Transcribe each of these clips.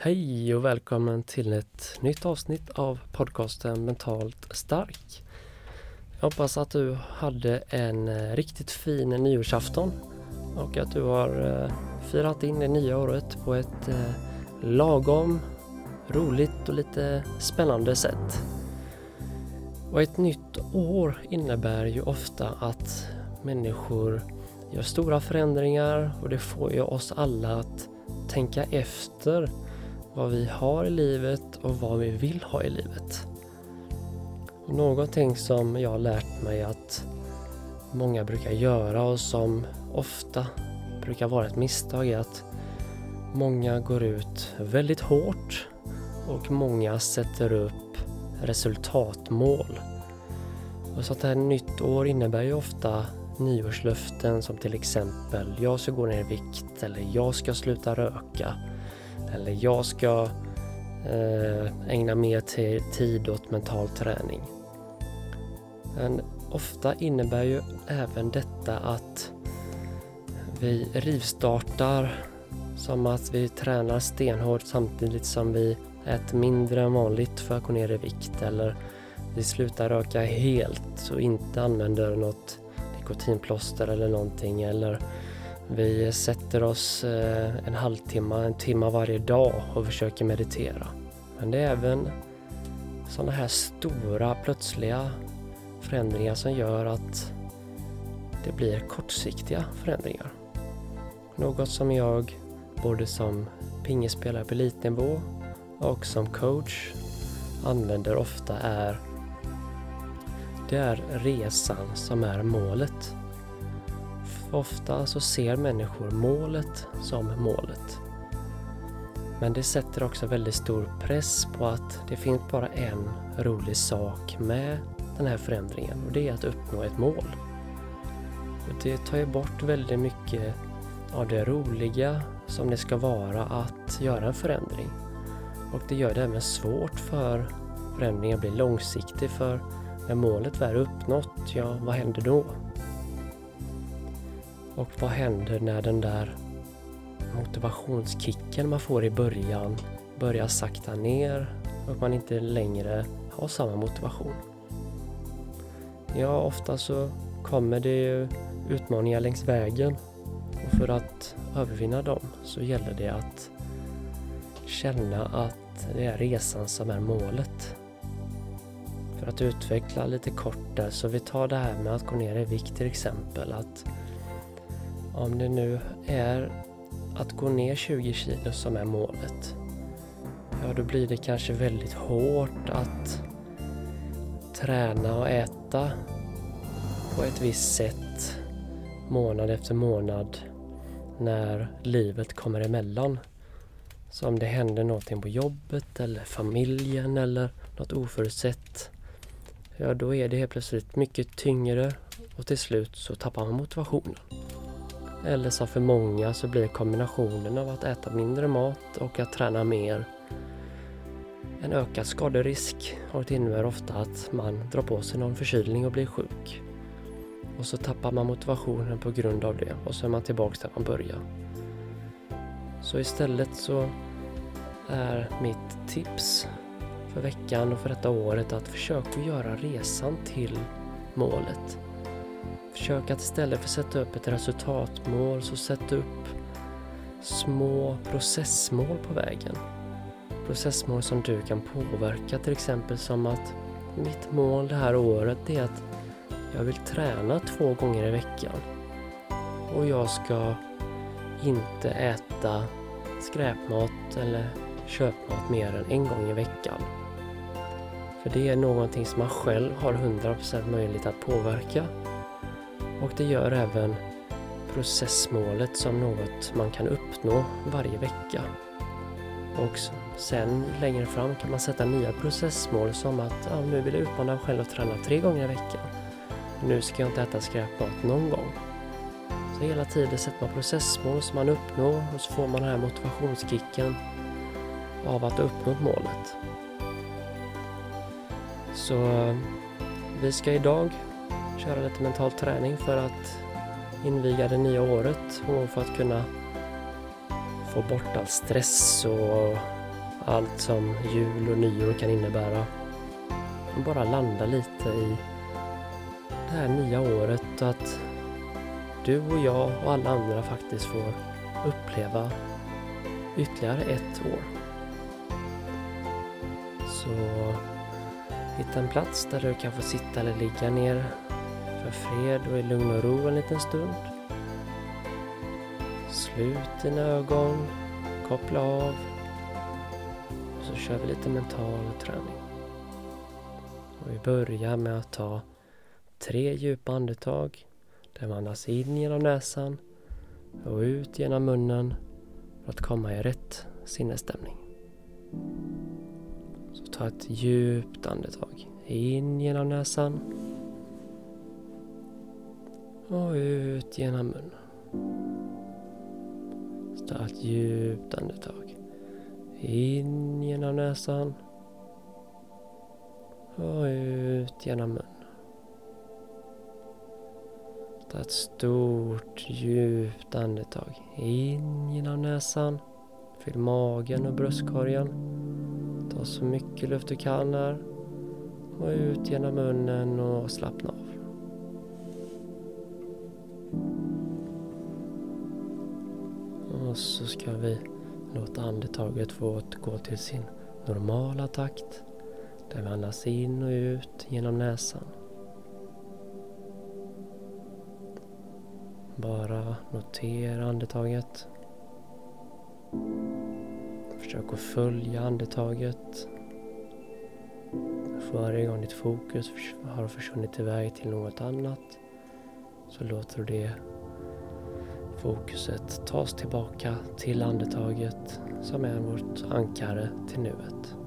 Hej och välkommen till ett nytt avsnitt av podcasten Mentalt stark. Jag hoppas att du hade en eh, riktigt fin nyårsafton och att du har eh, firat in det nya året på ett eh, lagom roligt och lite spännande sätt. Och ett nytt år innebär ju ofta att människor gör stora förändringar och det får ju oss alla att tänka efter vad vi har i livet och vad vi vill ha i livet. Och någonting som jag har lärt mig att många brukar göra och som ofta brukar vara ett misstag är att många går ut väldigt hårt och många sätter upp resultatmål. Och så att det här nytt år innebär ju ofta nyårslöften som till exempel jag ska gå ner i vikt eller jag ska sluta röka eller jag ska eh, ägna mer tid åt mental träning. Men ofta innebär ju även detta att vi rivstartar som att vi tränar stenhårt samtidigt som vi äter mindre än vanligt för att gå ner i vikt eller vi slutar röka helt och inte använder något nikotinplåster eller någonting eller vi sätter oss eh, en halvtimme, en timme varje dag och försöker meditera. Men det är även sådana här stora plötsliga förändringar som gör att det blir kortsiktiga förändringar. Något som jag både som pingespelare på elitnivå och som coach använder ofta är det är resan som är målet. Ofta så ser människor målet som målet. Men det sätter också väldigt stor press på att det finns bara en rolig sak med den här förändringen och det är att uppnå ett mål. Och det tar ju bort väldigt mycket av det roliga som det ska vara att göra en förändring. Och det gör det även svårt för förändringen att bli långsiktig för när målet väl är uppnått, ja vad händer då? Och vad händer när den där motivationskicken man får i början börjar sakta ner och man inte längre har samma motivation? Ja, ofta så kommer det ju utmaningar längs vägen och för att övervinna dem så gäller det att känna att det är resan som är målet. För att utveckla lite kort där, så vi tar det här med att gå ner i vikt till exempel. att om det nu är att gå ner 20 kilo som är målet, ja då blir det kanske väldigt hårt att träna och äta på ett visst sätt månad efter månad när livet kommer emellan. Så om det händer någonting på jobbet eller familjen eller något oförutsett, ja då är det helt plötsligt mycket tyngre och till slut så tappar man motivationen. Eller som för många så blir kombinationen av att äta mindre mat och att träna mer en ökad skaderisk och det innebär ofta att man drar på sig någon förkylning och blir sjuk. Och så tappar man motivationen på grund av det och så är man tillbaks där man började. Så istället så är mitt tips för veckan och för detta året att försöka göra resan till målet. Försök att istället för att sätta upp ett resultatmål så sätt upp små processmål på vägen. Processmål som du kan påverka till exempel som att mitt mål det här året är att jag vill träna två gånger i veckan. Och jag ska inte äta skräpmat eller köpmat mer än en gång i veckan. För det är någonting som man själv har 100% möjlighet att påverka. Och det gör även processmålet som något man kan uppnå varje vecka. Och sen längre fram kan man sätta nya processmål som att ja, nu vill jag utmana mig själv att träna tre gånger i veckan. Nu ska jag inte äta skräpmat någon gång. Så hela tiden sätter man processmål som man uppnår och så får man den här motivationskicken av att ha uppnått målet. Så vi ska idag köra lite mental träning för att inviga det nya året och för att kunna få bort all stress och allt som jul och nyår kan innebära. Och bara landa lite i det här nya året och att du och jag och alla andra faktiskt får uppleva ytterligare ett år. Så hitta en plats där du kan få sitta eller ligga ner för fred och i lugn och ro en liten stund. Slut dina ögon, koppla av och så kör vi lite mental träning. Och vi börjar med att ta tre djupa andetag där man andas in genom näsan och ut genom munnen för att komma i rätt sinnesstämning. Så ta ett djupt andetag in genom näsan och ut genom munnen. Ta ett djupt andetag in genom näsan och ut genom munnen. Ta ett stort djupt andetag in genom näsan. Fyll magen och bröstkorgen. Ta så mycket luft du kan här. Och ut genom munnen och slappna av. Och så ska vi låta andetaget få återgå till sin normala takt. Där vi andas in och ut genom näsan. Bara notera andetaget. Försök att följa andetaget. För varje gång ditt fokus har försvunnit iväg till något annat så låter du det fokuset tas tillbaka till andetaget som är vårt ankare till nuet.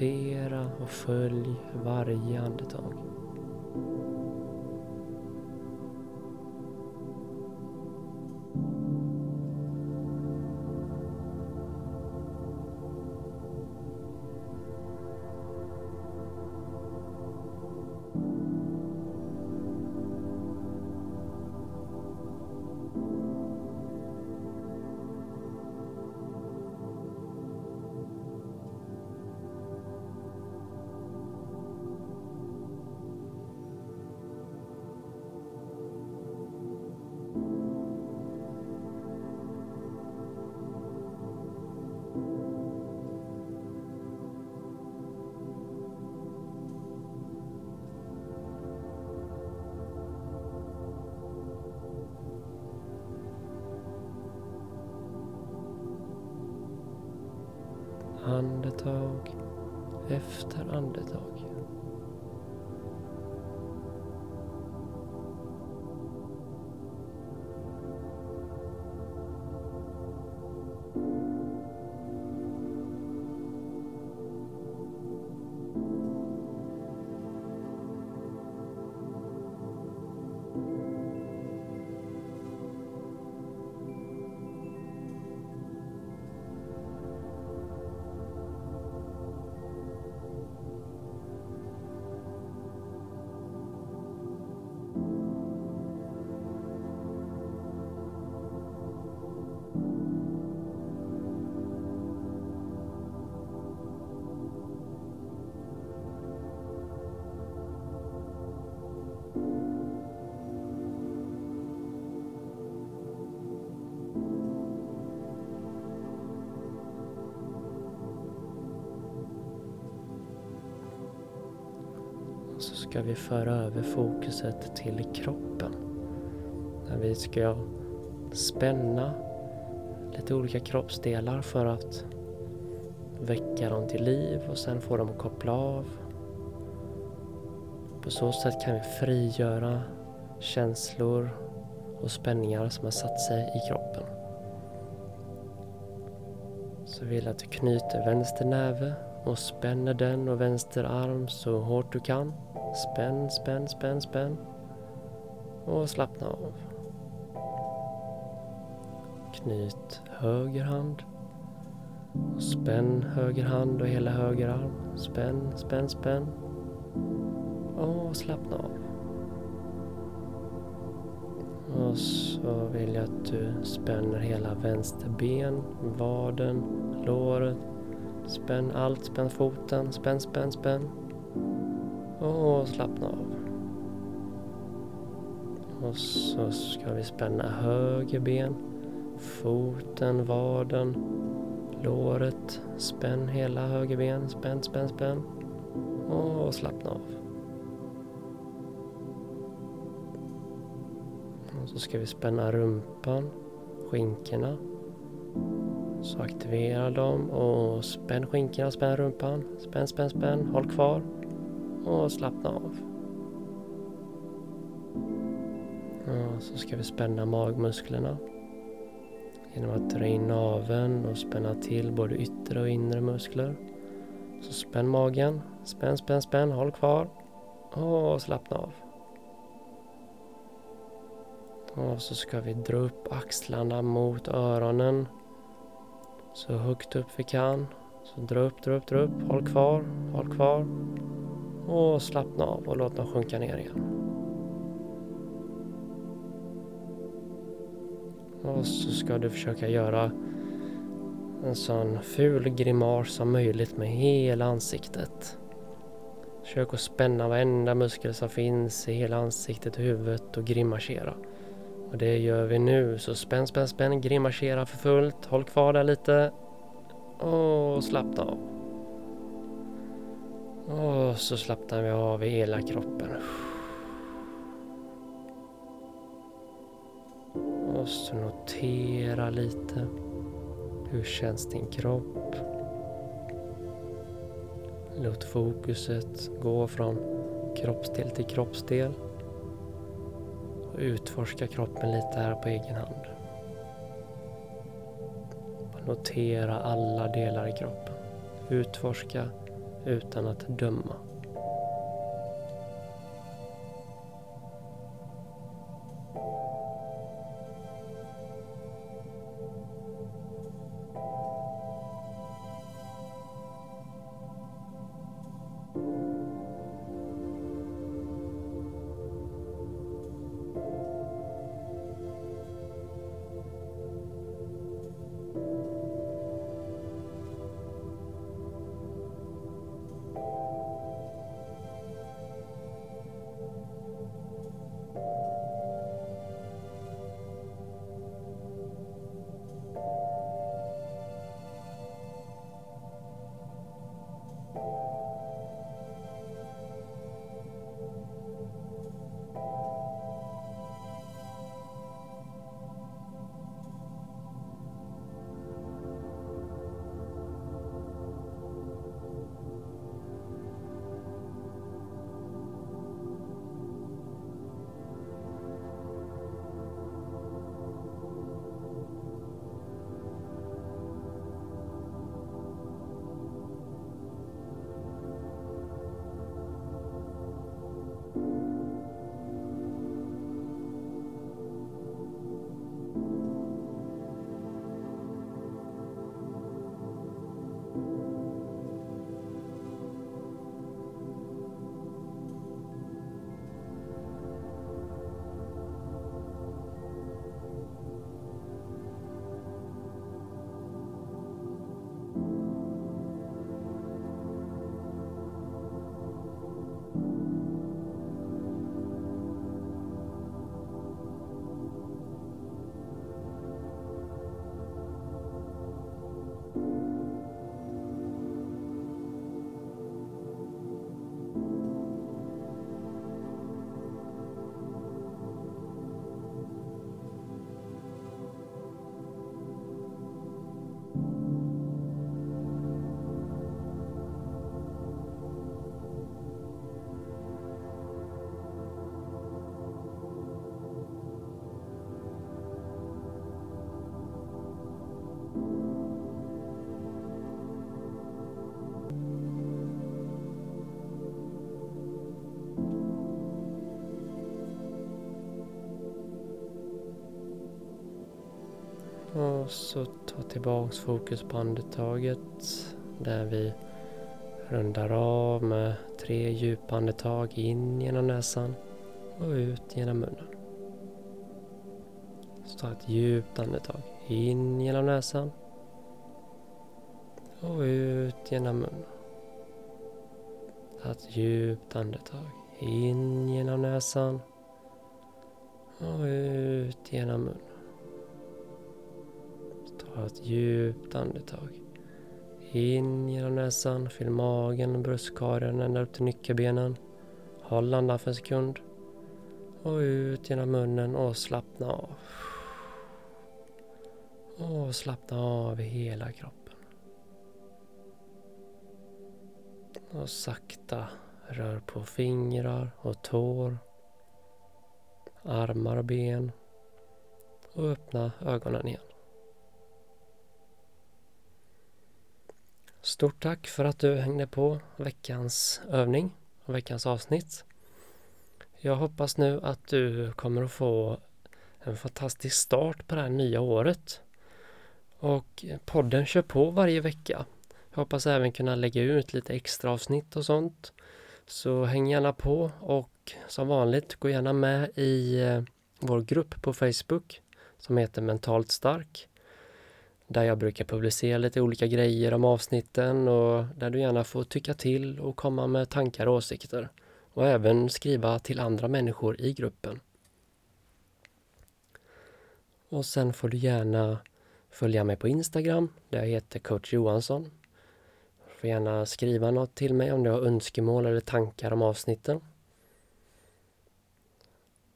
Notera och följ varje andetag. Andetag tar andetag. Ska vi föra över fokuset till kroppen. Där vi ska spänna lite olika kroppsdelar för att väcka dem till liv och sen få dem att koppla av. På så sätt kan vi frigöra känslor och spänningar som har satt sig i kroppen. Så vill att du knyter vänster näve och spänner den och vänster arm så hårt du kan. Spänn, spänn, spänn, spänn. Och slappna av. Knyt höger hand. Och spänn höger hand och hela höger arm. Spänn, spänn, spänn. Och slappna av. Och så vill jag att du spänner hela vänster ben, vaden, låret. Spänn allt, spänn foten, spänn, spänn, spänn. Och slappna av. Och så ska vi spänna höger ben, foten, vaden, låret. Spänn hela höger ben, spänn, spänn, spänn. Och slappna av. Och så ska vi spänna rumpan, skinkorna. Så aktivera dem och spänn skinkorna, spänn rumpan. Spänn, spänn, spänn. Håll kvar och slappna av. Och så ska vi spänna magmusklerna genom att dra in naveln och spänna till både yttre och inre muskler. Så spänn magen, spänn, spänn, spänn, håll kvar och slappna av. Och så ska vi dra upp axlarna mot öronen så högt upp vi kan. Så dra upp, dra upp, dra upp, håll kvar, håll kvar och slappna av och låt dem sjunka ner igen. Och så ska du försöka göra en sån ful grimas som möjligt med hela ansiktet. Försök att spänna varenda muskel som finns i hela ansiktet och huvudet och grimasera. Och det gör vi nu. Så spänn, spänn, spänn, grimasera för fullt. Håll kvar där lite. Och slappna av. Och så slappnar vi av i hela kroppen. Och så notera lite. Hur känns din kropp? Låt fokuset gå från kroppsdel till kroppsdel. Och utforska kroppen lite här på egen hand. Notera alla delar i kroppen. Utforska utan att döma. Så ta tillbaks fokus på andetaget där vi rundar av med tre djupa andetag in genom näsan och ut genom munnen. Så ta ett djupt andetag in genom näsan och ut genom munnen. Ta ett djupt andetag in genom näsan och ut genom munnen. Ta ett djupt andetag. In genom näsan, fyll magen och bröstkorgen ända upp till nyckelbenen. Håll andan för en sekund. Och ut genom munnen och slappna av. Och slappna av i hela kroppen. Och sakta rör på fingrar och tår. Armar och ben. Och öppna ögonen igen. Stort tack för att du hängde på veckans övning och veckans avsnitt. Jag hoppas nu att du kommer att få en fantastisk start på det här nya året. Och podden kör på varje vecka. Jag hoppas även kunna lägga ut lite extra avsnitt och sånt. Så häng gärna på och som vanligt gå gärna med i eh, vår grupp på Facebook som heter Mentalt Stark där jag brukar publicera lite olika grejer om avsnitten och där du gärna får tycka till och komma med tankar och åsikter. Och även skriva till andra människor i gruppen. Och sen får du gärna följa mig på Instagram där jag heter coach Johansson. Du får gärna skriva något till mig om du har önskemål eller tankar om avsnitten.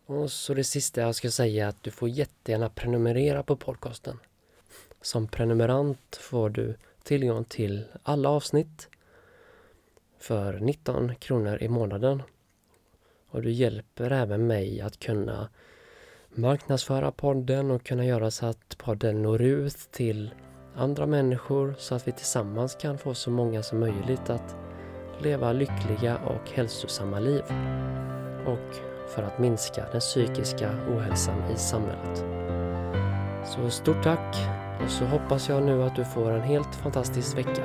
Och så det sista jag ska säga är att du får jättegärna prenumerera på podcasten. Som prenumerant får du tillgång till alla avsnitt för 19 kronor i månaden. Och du hjälper även mig att kunna marknadsföra podden och kunna göra så att podden når ut till andra människor så att vi tillsammans kan få så många som möjligt att leva lyckliga och hälsosamma liv. Och för att minska den psykiska ohälsan i samhället. Så stort tack och så hoppas jag nu att du får en helt fantastisk vecka.